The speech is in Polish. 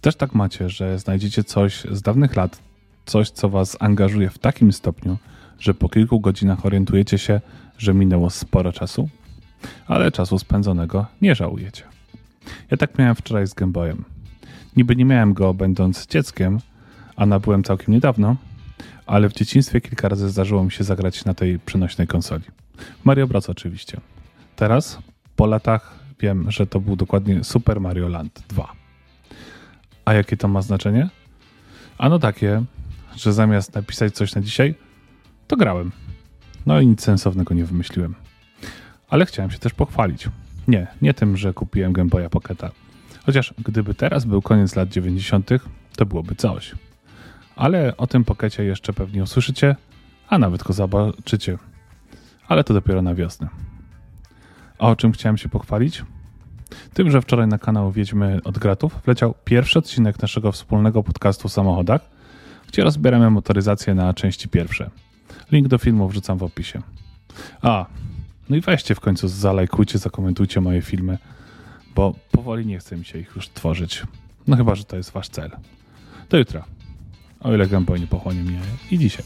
Też tak macie, że znajdziecie coś z dawnych lat, coś, co was angażuje w takim stopniu, że po kilku godzinach orientujecie się, że minęło sporo czasu? Ale czasu spędzonego nie żałujecie. Ja tak miałem wczoraj z Gameboyem. Niby nie miałem go będąc dzieckiem, a nabyłem całkiem niedawno, ale w dzieciństwie kilka razy zdarzyło mi się zagrać na tej przenośnej konsoli. Mario Bros. oczywiście. Teraz, po latach, wiem, że to był dokładnie Super Mario Land 2. A jakie to ma znaczenie? Ano takie, że zamiast napisać coś na dzisiaj, to grałem. No i nic sensownego nie wymyśliłem. Ale chciałem się też pochwalić. Nie, nie tym, że kupiłem Game Boya Pocketa. Chociaż gdyby teraz był koniec lat 90., to byłoby coś. Ale o tym pokecie jeszcze pewnie usłyszycie, a nawet go zobaczycie. Ale to dopiero na wiosnę. A o czym chciałem się pochwalić? Tym, że wczoraj na kanał Wiedźmy od Gratów wleciał pierwszy odcinek naszego wspólnego podcastu o samochodach, gdzie rozbieramy motoryzację na części pierwsze. Link do filmu wrzucam w opisie. A, no i weźcie w końcu, zalajkujcie, zakomentujcie moje filmy, bo powoli nie chcę mi się ich już tworzyć. No chyba, że to jest wasz cel. Do jutra. O ile Gameboy nie pochłonie mnie i dzisiaj.